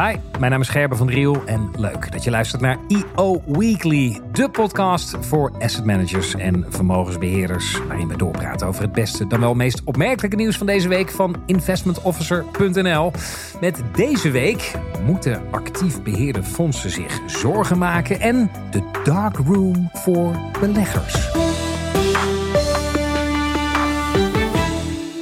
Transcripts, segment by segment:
Hi, mijn naam is Gerben van Driel en leuk dat je luistert naar EO Weekly, de podcast voor asset managers en vermogensbeheerders, waarin we doorpraten over het beste, dan wel meest opmerkelijke nieuws van deze week van investmentofficer.nl. Met deze week moeten actief beheerde fondsen zich zorgen maken en de dark room voor beleggers.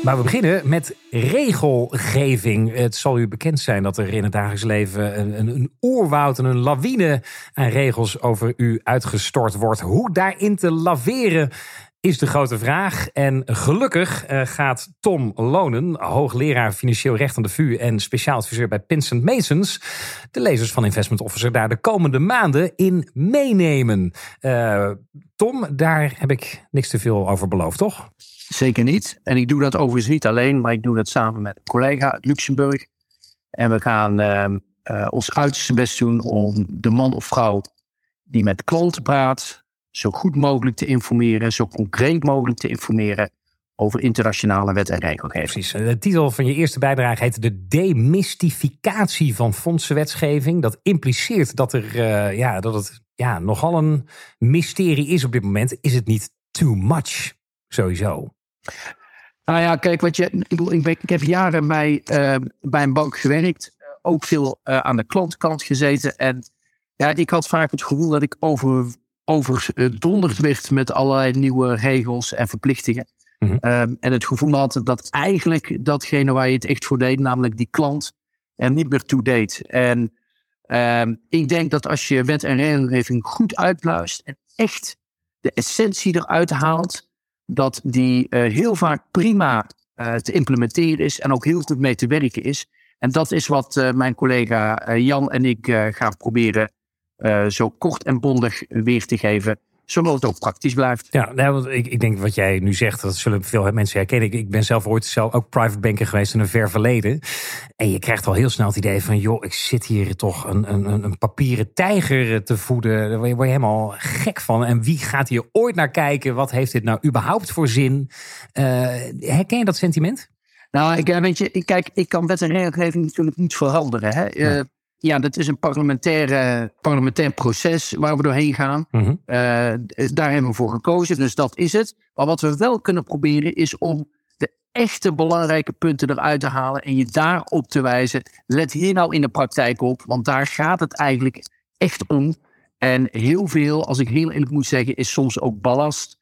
Maar we beginnen met regelgeving. Het zal u bekend zijn dat er in het dagelijks leven een, een oerwoud en een lawine aan regels over u uitgestort wordt. Hoe daarin te laveren is de grote vraag. En gelukkig eh, gaat Tom Lonen, hoogleraar financieel recht aan de VU en speciaal adviseur bij Pinsent Masons, de lezers van Investment Officer daar de komende maanden in meenemen. Uh, Tom, daar heb ik niks te veel over beloofd, toch? Zeker niet. En ik doe dat overigens niet alleen, maar ik doe dat samen met een collega uit Luxemburg. En we gaan uh, ons uiterste best doen om de man of vrouw die met klanten praat, zo goed mogelijk te informeren, zo concreet mogelijk te informeren over internationale wet en regelgeving. Precies. De titel van je eerste bijdrage heet de demystificatie van fondsenwetgeving. Dat impliceert dat, er, uh, ja, dat het ja, nogal een mysterie is op dit moment. Is het niet too much? Sowieso. Nou ja, kijk, wat je, ik, ik, ik heb jaren bij, uh, bij een bank gewerkt. Ook veel uh, aan de klantkant gezeten. En ja, ik had vaak het gevoel dat ik over, overdonderd werd met allerlei nieuwe regels en verplichtingen. Mm -hmm. um, en het gevoel had dat eigenlijk datgene waar je het echt voor deed, namelijk die klant, er niet meer toe deed. En um, ik denk dat als je wet en regelgeving goed uitluistert en echt de essentie eruit haalt, dat die uh, heel vaak prima uh, te implementeren is en ook heel goed mee te werken is. En dat is wat uh, mijn collega Jan en ik gaan proberen zo kort en bondig weer te geven zodat het ook praktisch blijft. Ja, nou, ik, ik denk wat jij nu zegt, dat zullen veel mensen herkennen. Ik, ik ben zelf ooit zelf ook private banker geweest in een ver verleden. En je krijgt al heel snel het idee van, joh, ik zit hier toch een, een, een papieren tijger te voeden. Daar word je, word je helemaal gek van. En wie gaat hier ooit naar kijken? Wat heeft dit nou überhaupt voor zin? Uh, herken je dat sentiment? Nou, ik, weet je, ik, kijk, ik kan wet en regelgeving natuurlijk niet veranderen. Hè? Ja. Uh, ja, dat is een parlementair, parlementair proces waar we doorheen gaan. Mm -hmm. uh, daar hebben we voor gekozen, dus dat is het. Maar wat we wel kunnen proberen is om de echte belangrijke punten eruit te halen en je daarop te wijzen. Let hier nou in de praktijk op, want daar gaat het eigenlijk echt om. En heel veel, als ik heel eerlijk moet zeggen, is soms ook ballast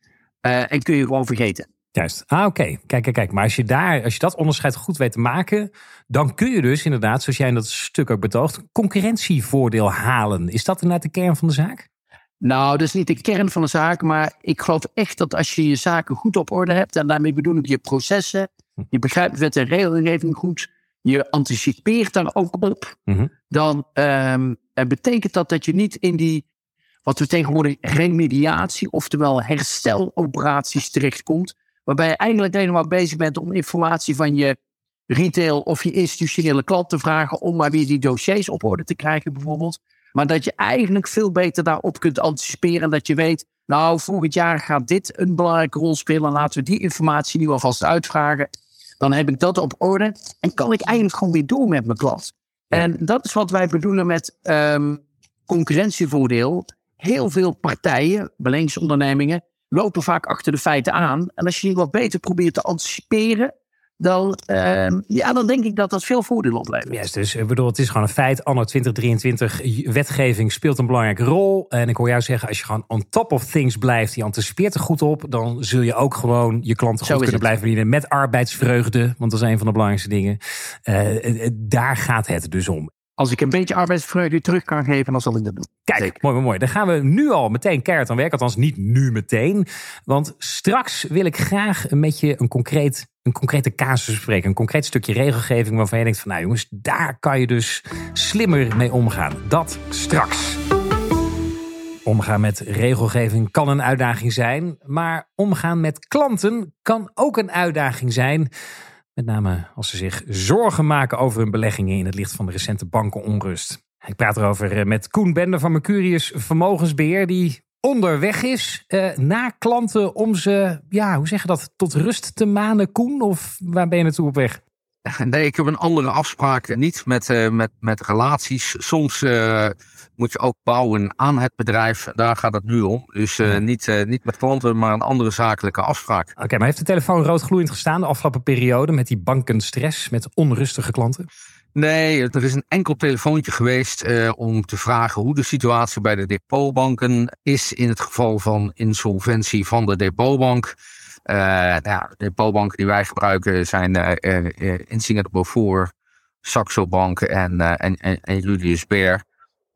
uh, en kun je gewoon vergeten. Juist. Ah, oké. Okay. Kijk, kijk, kijk. Maar als je daar, als je dat onderscheid goed weet te maken, dan kun je dus inderdaad, zoals jij in dat stuk ook betoogt, concurrentievoordeel halen. Is dat inderdaad de kern van de zaak? Nou, dat is niet de kern van de zaak, maar ik geloof echt dat als je je zaken goed op orde hebt, en daarmee bedoel ik je processen, je begrijpt wet en regelgeving goed, je anticipeert daar ook op, mm-hmm. dan um, betekent dat dat je niet in die, wat we tegenwoordig remediatie, oftewel hersteloperaties terechtkomt, waarbij je eigenlijk alleen maar bezig bent om informatie van je retail of je institutionele klant te vragen om maar weer die dossiers op orde te krijgen bijvoorbeeld. Maar dat je eigenlijk veel beter daarop kunt anticiperen en dat je weet, nou volgend jaar gaat dit een belangrijke rol spelen, laten we die informatie nu alvast uitvragen. Dan heb ik dat op orde en kan ik eigenlijk gewoon weer door met mijn klant. En dat is wat wij bedoelen met um, concurrentievoordeel. Heel veel partijen, beleggingsondernemingen, lopen vaak achter de feiten aan. En als je die wat beter probeert te anticiperen, dan, uh, ja, dan denk ik dat dat veel voordeel oplevert. Yes, dus ik bedoel, het is gewoon een feit. Anno 2023, wetgeving speelt een belangrijke rol. En ik hoor jou zeggen, als je gewoon on top of things blijft, die anticipeert er goed op, dan zul je ook gewoon je klanten goed kunnen blijven verdienen met arbeidsvreugde. Want dat is een van de belangrijkste dingen. Uh, daar gaat het dus om. Als ik een beetje arbeidsvreugde terug kan geven, dan zal ik dat doen. Kijk, mooi, mooi. Dan gaan we nu al meteen keihard aan werken. Althans, niet nu meteen. Want straks wil ik graag met je een, concreet, een concrete casus bespreken. Een concreet stukje regelgeving waarvan je denkt van... nou jongens, daar kan je dus slimmer mee omgaan. Dat straks. Omgaan met regelgeving kan een uitdaging zijn. Maar omgaan met klanten kan ook een uitdaging zijn... Met name als ze zich zorgen maken over hun beleggingen in het licht van de recente bankenonrust. Ik praat erover met Koen Bender van Mercurius Vermogensbeheer, die onderweg is eh, naar klanten om ze, ja, hoe zeg je dat, tot rust te manen, Koen? Of waar ben je naartoe op weg? Nee, ik heb een andere afspraak. Niet met, uh, met, met relaties. Soms uh, moet je ook bouwen aan het bedrijf. Daar gaat het nu om. Dus uh, niet, niet met klanten, maar een andere zakelijke afspraak. Oké, okay, maar heeft de telefoon roodgloeiend gestaan de afgelopen periode met die bankenstress, met onrustige klanten? Nee, er is een enkel telefoontje geweest om te vragen hoe de situatie bij de depotbanken is in het geval van insolventie van de depotbank. Uh, nou ja, de depotbanken die wij gebruiken zijn uh, in Singapore voor Saxo Bank en, en, en, en, Julius Baer.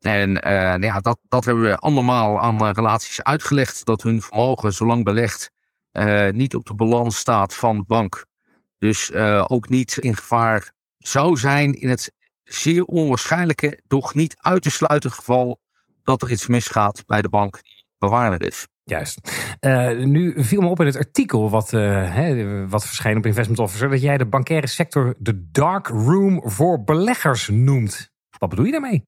En nou ja, dat, dat hebben we allemaal aan relaties uitgelegd. Dat hun vermogen, zolang belegd, niet op de balans staat van de bank. Dus ook niet in gevaar zou zijn in het zeer onwaarschijnlijke, doch niet uit te sluiten geval dat er iets misgaat bij de bank die bewaarder is. Juist. Nu viel me op in het artikel wat, uh, wat verscheen op Investment Officer... dat jij de bankaire sector de dark room voor beleggers noemt. Wat bedoel je daarmee?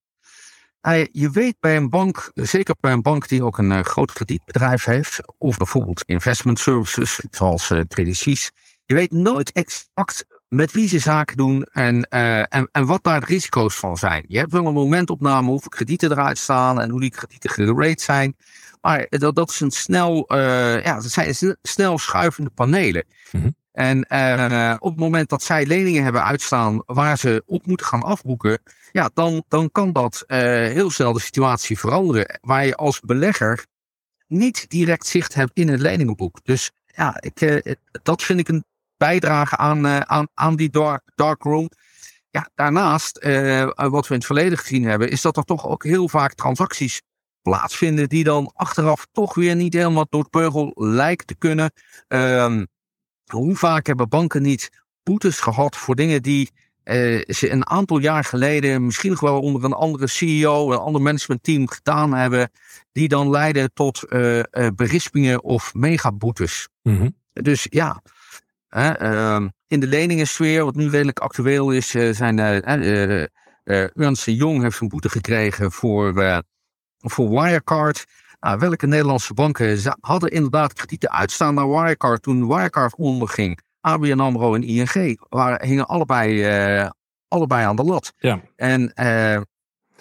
Je weet bij een bank, zeker bij een bank die ook een uh, groot kredietbedrijf heeft... of bijvoorbeeld investment services, zoals uh, je weet nooit exact met wie ze zaken doen en, en, en wat daar de risico's van zijn. Je hebt wel een momentopname hoeveel kredieten eruit staan... en hoe die kredieten gerate zijn... Maar dat, dat is een snel, uh, ja, dat zijn snel schuivende panelen. Mm-hmm. En uh, op het moment dat zij leningen hebben uitstaan waar ze op moeten gaan afboeken, ja, dan, dan kan dat uh, heel snel de situatie veranderen. Waar je als belegger niet direct zicht hebt in het leningenboek. Dus ja, ik, dat vind ik een bijdrage aan, aan, aan die dark, dark room. Ja, daarnaast, wat we in het verleden gezien hebben, is dat er toch ook heel vaak transacties plaatsvinden die dan achteraf toch weer niet helemaal door het beugel lijkt te kunnen. Um, hoe vaak hebben banken niet boetes gehad voor dingen die uh, ze een aantal jaar geleden misschien nog wel onder een andere CEO, een ander managementteam gedaan hebben, die dan leiden tot uh, uh, berispingen of megaboetes. Mm Dus ja, uh, in de leningensfeer, wat nu redelijk actueel is, zijn Ernst Jong heeft een boete gekregen voor voor Wirecard. Nou, welke Nederlandse banken hadden inderdaad kredieten uitstaan naar Wirecard toen Wirecard onderging? ABN AMRO en ING waren, hingen allebei, uh, allebei aan de lat. Ja. En uh,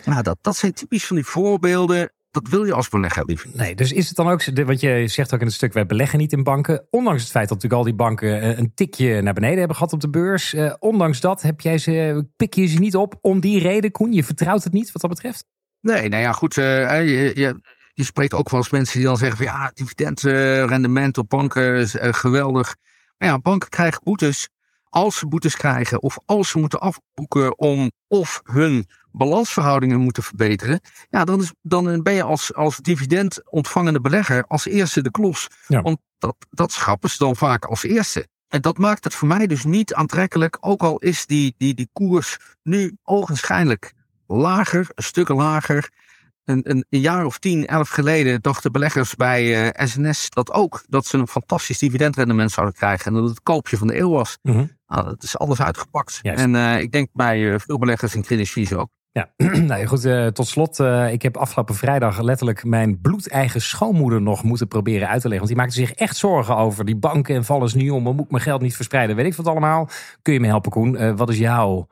nou, dat, dat zijn typisch van die voorbeelden. Dat wil je als belegger liever Nee, dus is het dan ook, want je zegt ook in het stuk, wij beleggen niet in banken. Ondanks het feit dat natuurlijk al die banken eh, een tikje naar beneden hebben gehad op de beurs. Uh, ondanks dat heb jij ze, pik je ze niet op om die reden, Koen? Je vertrouwt het niet wat dat betreft? Nee, nou ja, goed. Je, je, je, spreekt ook wel eens mensen die dan zeggen van ja, dividendrendement op banken is geweldig. Maar ja, banken krijgen boetes. Als ze boetes krijgen of als ze moeten afboeken om of hun balansverhoudingen moeten verbeteren. Ja, dan, is, dan ben je als, als dividend ontvangende belegger als eerste de klos. Ja. Want dat, dat schrappen ze dan vaak als eerste. En dat maakt het voor mij dus niet aantrekkelijk, ook al is die, die, die koers nu ogenschijnlijk lager, een stuk lager. Een, een, een, jaar of tien, elf geleden dachten beleggers bij SNS eh, dat ook. Dat ze een fantastisch dividendrendement zouden krijgen. En dat het koopje van de eeuw was. Mm -hmm. nou, dat is alles uitgepakt. En uh, ik denk bij uh, veel beleggers in Credit ook. Ja, nou goed, uh, tot slot. Uh, ik heb afgelopen vrijdag letterlijk mijn bloedeigen schoonmoeder nog moeten proberen uit te leggen. Want die maakte zich echt zorgen over die banken en vallen ze niet om. Moet ik mijn geld niet verspreiden? Weet ik wat allemaal. Kun je me helpen, Koen? Uh, wat is jouw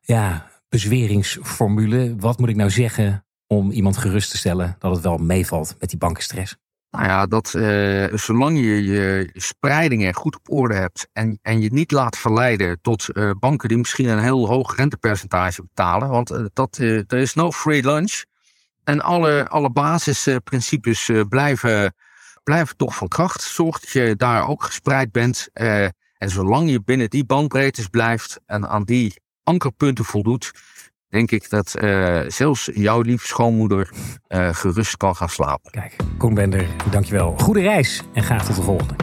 ja, bezweringsformule. Wat moet ik nou zeggen om iemand gerust te stellen dat het wel meevalt met die bankenstress? Nou ja, dat uh, zolang je je spreidingen goed op orde hebt en, en je niet laat verleiden tot uh, banken die misschien een heel hoog rentepercentage betalen, want uh, dat, er is no free lunch. En alle, alle basisprincipes blijven, blijven toch van kracht. Zorg dat je daar ook gespreid bent. en zolang je binnen die bandbreedtes blijft en aan die ankerpunten voldoet, denk ik dat uh, zelfs jouw lieve schoonmoeder uh, gerust kan gaan slapen. Kijk, Koen Bender, dankjewel. Goede reis en graag tot de volgende.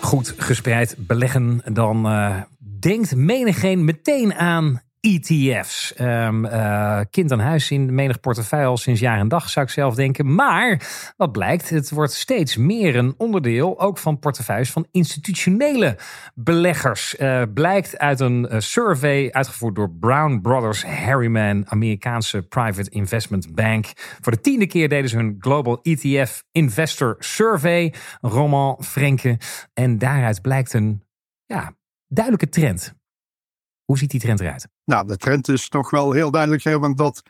Goed gespreid beleggen, dan uh, denkt menigeen meteen aan ETF's. Um, uh, kind aan huis in menig portefeuille al sinds jaar en dag, zou ik zelf denken. Maar wat blijkt, het wordt steeds meer een onderdeel ook van portefeuilles van institutionele beleggers. Uh, blijkt uit een uh, survey uitgevoerd door Brown Brothers Harriman, Amerikaanse private investment bank. Voor de tiende keer deden ze hun Global ETF Investor Survey, Roman Frenke. En daaruit blijkt een ja, duidelijke trend. Hoe ziet die trend eruit? Nou, de trend is toch wel heel duidelijk, want dat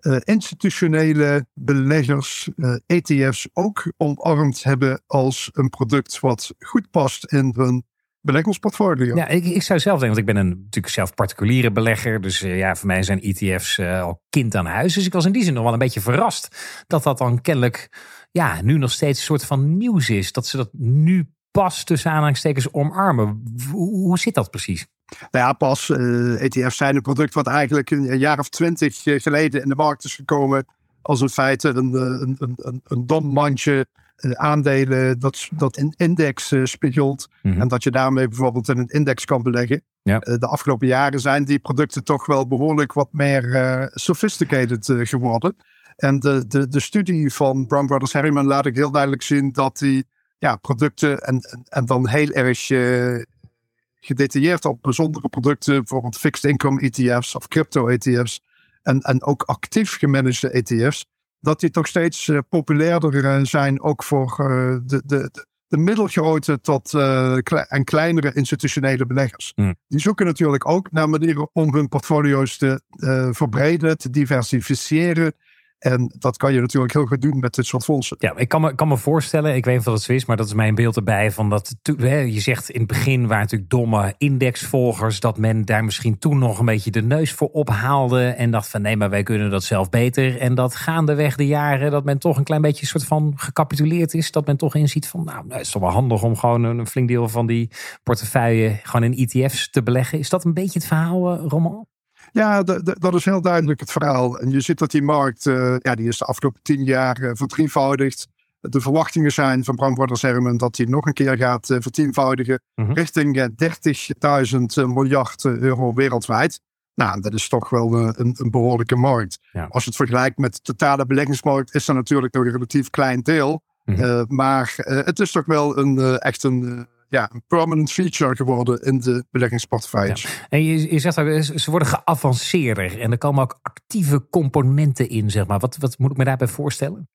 uh, institutionele beleggers uh, eh, ETF's ook omarmd hebben als een product wat goed past in hun beleggingsportfolio. Ja, ik, ik zou zelf denken, want ik ben een, natuurlijk zelf particuliere belegger. Dus uh, ja, voor mij zijn ETF's al kind aan huis. Dus ik was in die zin nog wel een beetje verrast dat dat dan kennelijk ja, nu nog steeds een soort van nieuws is. Dat ze dat nu pas tussen aanhalingstekens omarmen. Hoe zit dat precies? Nou ja, pas. Uh, eh, ETF's zijn een product wat eigenlijk een, jaar of twintig eh, geleden in de markt is gekomen. Als in feite een, eh, een, een, een, een dom mandje aandelen dat, dat in index spiegelt. Mhm. En dat je daarmee bijvoorbeeld in een index kan beleggen. Ja. de afgelopen jaren zijn die producten toch wel behoorlijk wat meer sophisticated geworden. En de, de, de studie van Brown Brothers Harriman laat ik heel duidelijk zien dat die ja, producten en, en, dan heel erg uh, gedetailleerd op bijzondere producten, bijvoorbeeld fixed income ETF's of crypto ETF's en, en ook actief gemanagede ETF's, dat die toch steeds uh, populairder eh, zijn, ook voor de, de, de middelgrote tot en kleinere institutionele beleggers. Hmm. Die zoeken natuurlijk ook naar manieren om hun portfolio's te verbreden, te diversificeren en dat kan je natuurlijk heel goed doen met dit soort fondsen. Ja, ik kan me, kan me voorstellen, ik weet niet of het zo is, maar dat is mijn beeld erbij. Van dat, je zegt in het begin waren natuurlijk domme indexvolgers, dat men daar misschien toen nog een beetje de neus voor ophaalde. En dacht van nee, maar wij kunnen dat zelf beter. En dat gaandeweg de jaren, dat men toch een klein beetje soort van gecapituleerd is. Dat men toch inziet van nou, nou het is toch wel handig om gewoon een flink deel van die portefeuille gewoon in ETF's te beleggen. Is dat een beetje het verhaal, uh, Roman? Ja, dat is heel duidelijk het verhaal. En je ziet dat die markt, uh, ja, die is de afgelopen tien jaar uh, verdrievoudigd. De verwachtingen zijn van Bram Herman dat die nog een keer gaat uh, vertienvoudigen. Mhm. Richting 30.000 miljard euro wereldwijd. Nou, dat is toch wel een, een behoorlijke markt. Als je het vergelijkt met de totale beleggingsmarkt, is dat natuurlijk nog een relatief klein deel. Mhm. maar het is toch wel een, echt een ja, een permanent feature geworden in de beleggingsportefeuilles. En je, je zegt ook, ze worden geavanceerder en er komen ook actieve componenten in, zeg maar. Wat, wat moet ik me daarbij voorstellen?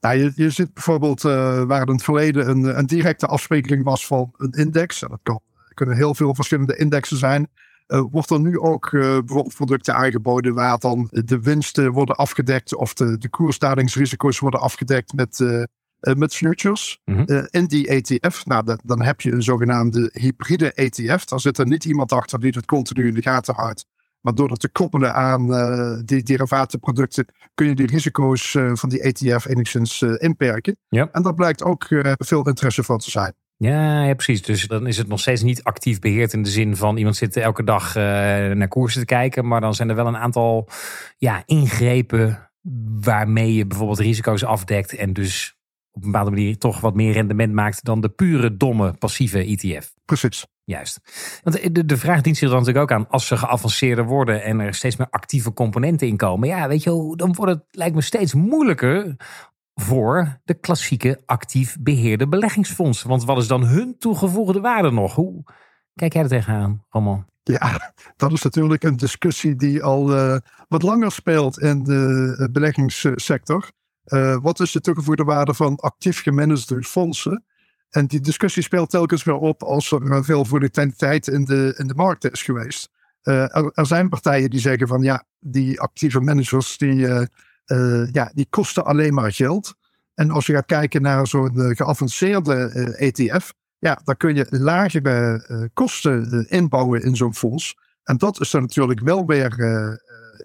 Nou, je, je zit bijvoorbeeld uh, waar in het verleden een, een directe afspiegeling was van een index. En dat kan, kunnen heel veel verschillende indexen zijn. Uh, wordt er nu ook uh, bijvoorbeeld producten aangeboden waar dan de winsten worden afgedekt of de, de koersdalingsrisico's worden afgedekt met uh, met futures mm in die ETF. Nou, dan heb je een zogenaamde hybride ETF. Daar zit er niet iemand achter die het continu in de gaten houdt. Maar door het te koppelen aan uh, die derivatenproducten kun je die risico's uh, van die ETF enigszins inperken. Ja. En daar blijkt ook veel interesse voor te zijn. Ja, ja, precies. Dus dan is het nog steeds niet actief beheerd in de zin van iemand zit elke dag naar koersen te kijken. Maar dan zijn er wel een aantal ja, ingrepen waarmee je bijvoorbeeld risico's afdekt en dus op een bepaalde manier toch wat meer rendement maakt dan de pure domme passieve ETF. Precies. Juist. Want de, de vraag dient zich dan natuurlijk ook aan als ze geavanceerder worden en er steeds meer actieve componenten in komen. Ja, weet je, dan wordt het lijkt me steeds moeilijker voor de klassieke actief beheerde beleggingsfondsen. Want wat is dan hun toegevoegde waarde nog? Hoe kijk jij er tegenaan, Roman? Ja, dat is natuurlijk een discussie die al uh, wat langer speelt in de eh, beleggingssector. Uh, wat is de toegevoegde waarde van actief gemanagde fondsen? En die discussie speelt telkens weer op als er veel volatiliteit in de, in de markt is geweest. Uh, er, zijn partijen die zeggen van ja, die actieve managers die, ja, die kosten alleen maar geld. En als je gaat kijken naar zo'n geavanceerde ETF, ja, dan kun je lagere kosten inbouwen in zo'n fonds. En dat is dan natuurlijk wel weer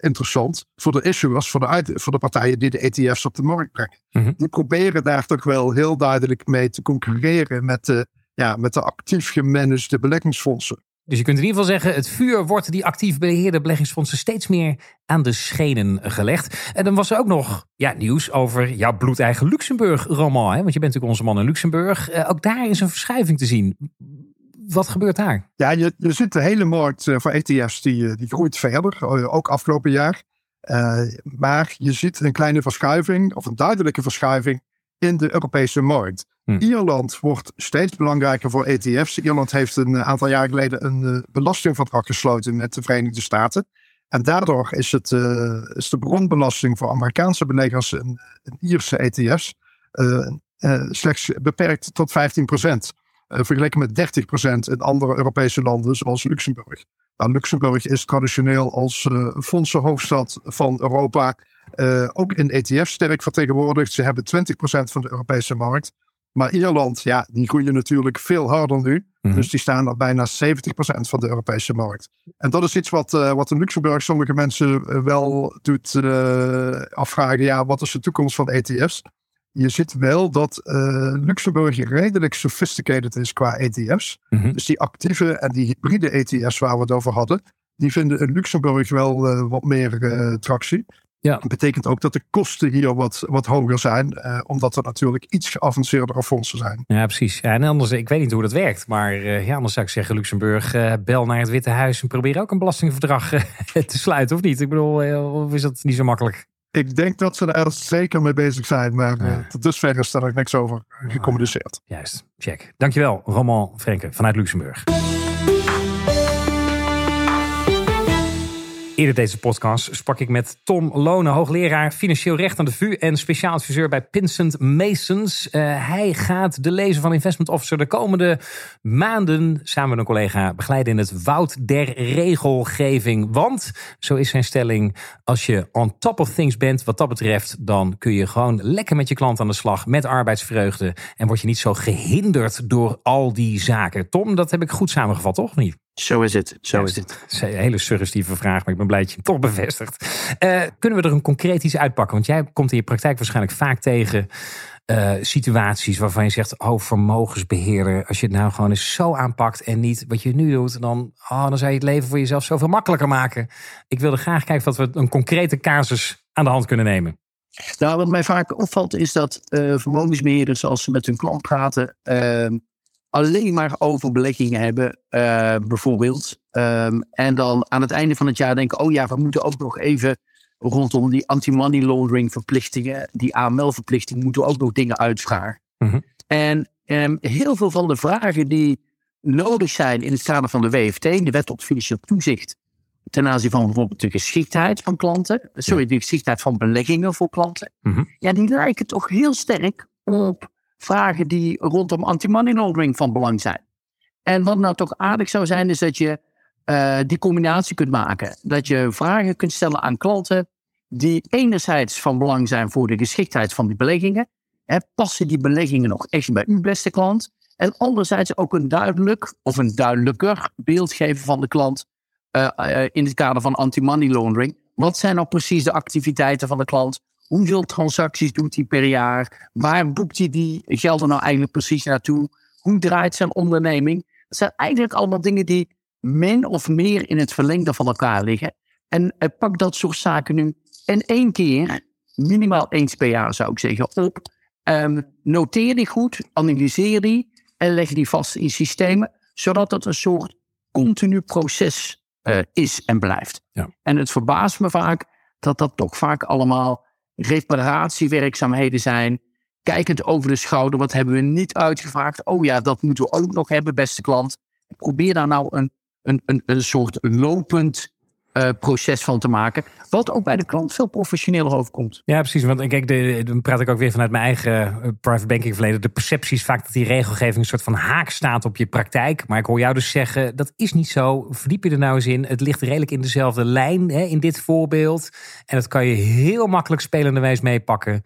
interessant voor de issuers, voor de, voor de partijen die de ETF's op de markt brengen. Mhm. Die proberen daar toch wel heel duidelijk mee te concurreren met de, ja, met de actief gemanagde beleggingsfondsen. Dus je kunt in ieder geval zeggen, het vuur wordt die actief beheerde beleggingsfondsen steeds meer aan de schenen gelegd. En dan was er ook nog ja, nieuws over jouw bloedeigen Luxemburg-roman. Want je bent natuurlijk onze man in Luxemburg. Uh, ook daar is een verschuiving te zien. Wat gebeurt daar? Ja, je, je ziet de hele markt voor ETF's die, die groeit verder, ook afgelopen jaar. maar je ziet een kleine verschuiving, of een duidelijke verschuiving, in de Europese markt. Hm. Ierland wordt steeds belangrijker voor ETF's. Ierland heeft een aantal jaar geleden een belastingverdrag gesloten met de Verenigde Staten. En daardoor is, het, uh, is de bronbelasting voor Amerikaanse beleggers in, Ierse ETF's uh, uh, slechts beperkt tot 15%. Vergeleken met 30% in andere Europese landen zoals Luxemburg. Nou, Luxemburg is traditioneel als fondsenhoofdstad van Europa ook in ETF's sterk vertegenwoordigd. Ze hebben 20% van de Europese markt. Maar Ierland, ja, die groeien natuurlijk veel harder nu. Mhm. Dus die staan op bijna 70% van de Europese markt. En dat is iets wat, uh, wat in Luxemburg sommige mensen eh, wel doet uh, afvragen. Ja, wat is de toekomst van ETF's? Je ziet wel dat Luxemburg redelijk sophisticated is qua ETF's. Mhm. Dus die actieve en die hybride ETF's waar we het over hadden, die vinden in Luxemburg wel wat meer tractie. Ja. Dat betekent ook dat de kosten hier wat, wat hoger zijn, eh, omdat er natuurlijk iets geavanceerdere fondsen zijn. Ja, precies. Ja, en anders, ik weet niet hoe dat werkt, maar uh, ja, anders zou ik zeggen, Luxemburg, uh, bel naar het Witte Huis en probeer ook een belastingverdrag te sluiten, of niet? Ik bedoel, of is dat niet zo makkelijk? Ik denk dat ze er zeker mee bezig zijn, maar ja. tot dusver is er niks over gecommuniceerd. Juist, check. Dankjewel, Roman Frenke vanuit Luxemburg. Eerder deze podcast sprak ik met Tom Lonen, hoogleraar financieel recht aan de VU en speciaal adviseur bij Pinsent Masons. Uh, hij gaat de lezer van Investment Officer de komende maanden samen met een collega begeleiden in het woud der regelgeving. Want, zo is zijn stelling, als je on top of things bent wat dat betreft, dan kun je gewoon lekker met je klant aan de slag met arbeidsvreugde en word je niet zo gehinderd door al die zaken. Tom, dat heb ik goed samengevat, toch? Niet? Zo is het. Zo is het. Dat is een hele suggestieve vraag, maar ik ben blij dat je hem toch bevestigt. Uh, kunnen we er een concreet iets uitpakken? Want jij komt in je praktijk waarschijnlijk vaak tegen uh, situaties waarvan je zegt: Oh, vermogensbeheerder, als je het nou gewoon eens zo aanpakt en niet wat je nu doet, dan, oh, dan zou je het leven voor jezelf zoveel makkelijker maken. Ik wilde graag kijken of we een concrete casus aan de hand kunnen nemen. Nou, wat mij vaak opvalt is dat uh, vermogensbeheerders, als ze met hun klant praten, ehm, alleen maar over beleggingen hebben, uh, bijvoorbeeld. Um, en dan aan het einde van het jaar denken: oh ja, we moeten ook nog even rondom die anti-money laundering verplichtingen, die AML-verplichting, moeten we ook nog dingen uitvragen. Mm -hmm. En um, heel veel van de vragen die nodig zijn in het kader van de WFT, de Wet op Financieel Toezicht, ten aanzien van bijvoorbeeld de geschiktheid van klanten, sorry, de geschiktheid van beleggingen voor klanten, mm -hmm. ja, die lijken toch heel sterk op vragen die rondom anti-money laundering van belang zijn. En wat nou toch aardig zou zijn, is dat je uh, die combinatie kunt maken. Dat je vragen kunt stellen aan klanten die enerzijds van belang zijn voor de geschiktheid van die beleggingen. Hè, passen die beleggingen nog echt bij uw beste klant? En anderzijds ook een duidelijk of een duidelijker beeld geven van de klant uh, uh, in het kader van anti-money laundering. Wat zijn nou precies de activiteiten van de klant? Hoeveel transacties doet hij per jaar? Waar boekt hij die gelden nou eigenlijk precies naartoe? Hoe draait zijn onderneming? Dat zijn eigenlijk allemaal dingen die min of meer in het verlengde van elkaar liggen. En pak dat soort zaken nu in één keer, minimaal eens per jaar zou ik zeggen, op. Um, noteer die goed, analyseer die en leg die vast in systemen, zodat het een soort continu proces uh, is en blijft. Ja. En het verbaast me vaak dat dat toch vaak allemaal reparatiewerkzaamheden zijn. Kijkend over de schouder, wat hebben we niet uitgevraagd? Oh ja, dat moeten we ook nog hebben, beste klant. Probeer daar nou een, een, een, een soort lopend uh, proces van te maken. Wat ook bij de klant veel professioneler overkomt. Ja, precies. Want kijk, de, dan praat ik ook weer vanuit mijn eigen eh, private banking verleden. De perceptie is vaak dat die regelgeving een soort van haak staat op je praktijk. Maar ik hoor jou dus zeggen, dat is niet zo. Verdiep je er nou eens in. Het ligt redelijk in dezelfde lijn hè, in dit voorbeeld. En dat kan je heel makkelijk spelenderwijs meepakken.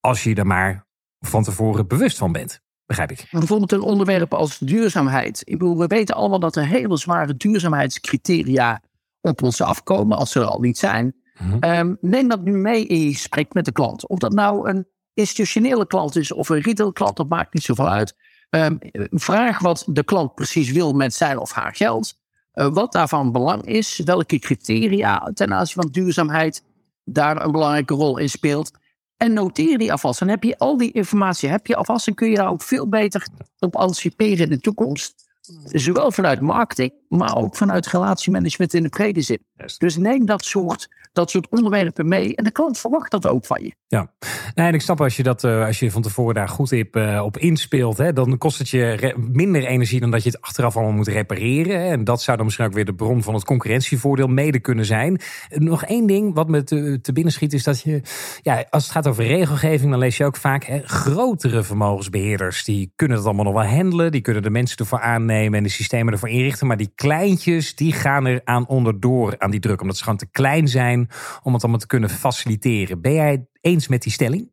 Als je er maar van tevoren bewust van bent. Begrijp ik. Bijvoorbeeld een onderwerp als duurzaamheid. Ik bedoel, we weten allemaal dat er hele zware duurzaamheidscriteria op ons afkomen als ze er al niet zijn. Mm neem dat nu mee in je gesprek met de klant. Of dat nou een institutionele klant is of een retail klant, dat maakt niet zoveel uit. Um, vraag wat de klant precies wil met zijn of haar geld. Uh, wat daarvan belang is, welke criteria ten aanzien van duurzaamheid daar een belangrijke rol in speelt. En noteer die alvast. En heb je al die informatie, heb je alvast en kun je daar ook veel beter op anticiperen in de toekomst. Zowel vanuit marketing, maar ook vanuit relatiemanagement in de brede zin. Dus neem dat soort, dat soort onderwerpen mee. En de klant verwacht dat ook van je. Ja, nee, en ik snap als je dat uh, als je van tevoren daar goed op, op inspeelt, hè, dan kost het je minder energie dan dat je het achteraf allemaal moet repareren. Hè. En dat zou dan misschien ook weer de bron van het concurrentievoordeel mede kunnen zijn. Nog één ding wat me te, te binnen schiet, is dat je, ja, als het gaat over regelgeving, dan lees je ook vaak hè, grotere vermogensbeheerders. Die kunnen het allemaal nog wel handelen, die kunnen de mensen ervoor aannemen en de systemen ervoor inrichten. Maar die kleintjes, die gaan er aan onderdoor aan die druk, omdat ze gewoon te klein zijn om het allemaal te kunnen faciliteren. Ben jij eens met die stelling?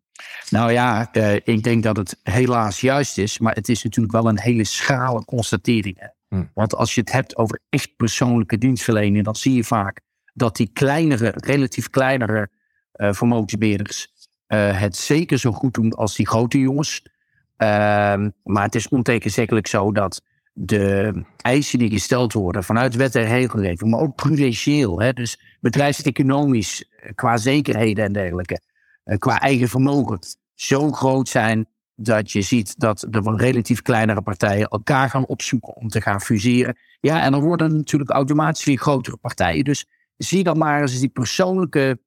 Nou ja, uh, ik denk dat het helaas juist is, maar het is natuurlijk wel een hele schrale constatering. Hm. Want als je het hebt over echt persoonlijke dienstverlening, dan zie je vaak dat die kleinere, relatief kleinere uh, vermogensbeheerders uh, het zeker zo goed doen als die grote jongens. Ehm, maar het is ontegenzeggelijk zo dat de eisen die gesteld worden vanuit wet en regelgeving, maar ook prudentieel, hè, dus bedrijfseconomisch, qua zekerheden en dergelijke, eh, qua eigen vermogen zo groot zijn dat je ziet dat de relatief kleinere partijen elkaar gaan opzoeken om te gaan fuseren. Ja, en dan worden natuurlijk automatisch weer grotere partijen. Dus zie dan maar eens die persoonlijke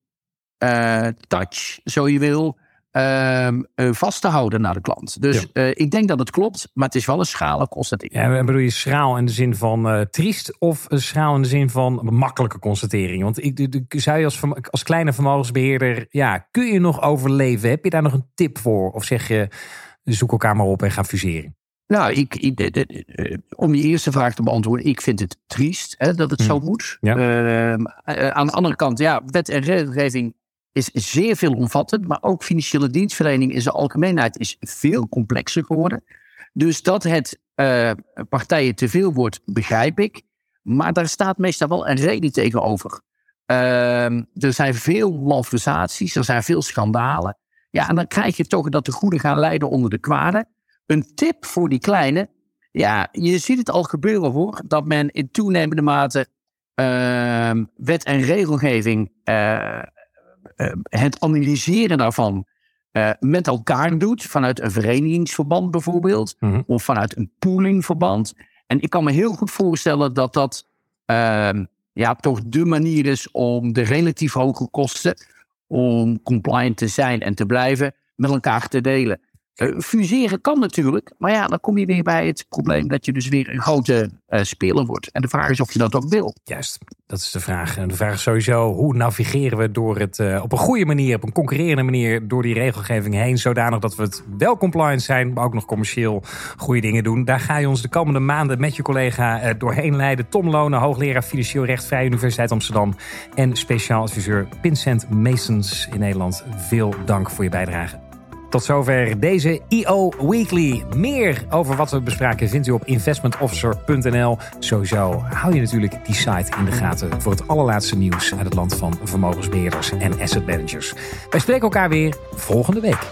uh, touch, zo je wil, uh, vast te houden naar de klant. Dus uh, ik denk dat het klopt, maar het is wel een schrale constatering. Ja, bedoel je schraal in de zin van uh, triest of schraal in de zin van makkelijke constatering? Want ik, de, zou je als, als kleine vermogensbeheerder, ja, kun je nog overleven? Heb je daar nog een tip voor? Of zeg je, zoek elkaar maar op en ga fuseren? Nou, ik, ik de, de, om je eerste vraag te beantwoorden, ik vind het triest hè, dat het zo moet. Ja. Ehm, aan de andere kant, ja, wet en regelgeving is zeer veelomvattend, maar ook financiële dienstverlening in zijn algemeenheid is veel complexer geworden. Dus dat het uh, partijen te veel wordt, begrijp ik. Maar daar staat meestal wel een reden tegenover. Uh, er zijn veel malversaties, er zijn veel schandalen. Ja, en dan krijg je toch dat de goede gaan leiden onder de kwade. Een tip voor die kleine. Ja, je ziet het al gebeuren hoor. Dat men in toenemende mate uh, wet en regelgeving uh, het analyseren daarvan uh, met elkaar doet. Vanuit een verenigingsverband bijvoorbeeld. Mm -hmm. Of vanuit een poolingverband. En ik kan me heel goed voorstellen dat dat uh, ja, toch de manier is om de relatief hoge kosten. om compliant te zijn en te blijven met elkaar te delen. Uh, fuseren kan natuurlijk, maar ja, dan kom je weer bij het probleem dat je dus weer een grote uh, speler wordt. En de vraag is of je dat ook wil. Juist, dat is de vraag. En de vraag is sowieso, hoe navigeren we door het uh, op een goede manier, op een concurrerende manier, door die regelgeving heen, zodanig dat we het wel compliant zijn, maar ook nog commercieel goede dingen doen. Daar ga je ons de komende maanden met je collega doorheen leiden. Tom Lonen, hoogleraar Financieel Recht, Vrije Universiteit Amsterdam en speciaal adviseur Pincent Masons in Nederland. Veel dank voor je bijdrage. Tot zover deze EO Weekly. Meer over wat we bespraken vindt u op investmentofficer.nl. Sowieso hou je natuurlijk die site in de gaten voor het allerlaatste nieuws uit het land van vermogensbeheerders en asset managers. Wij spreken elkaar weer volgende week.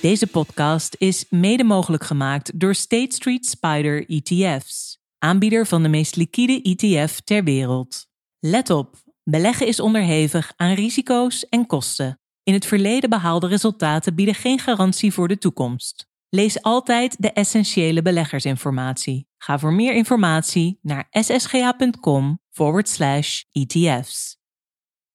Deze podcast is mede mogelijk gemaakt door State Street Spider ETF's, aanbieder van de meest liquide ETF ter wereld. Let op. Beleggen is onderhevig aan risico's en kosten. In het verleden behaalde resultaten bieden geen garantie voor de toekomst. Lees altijd de essentiële beleggersinformatie. Ga voor meer informatie naar ssga.com/etf's.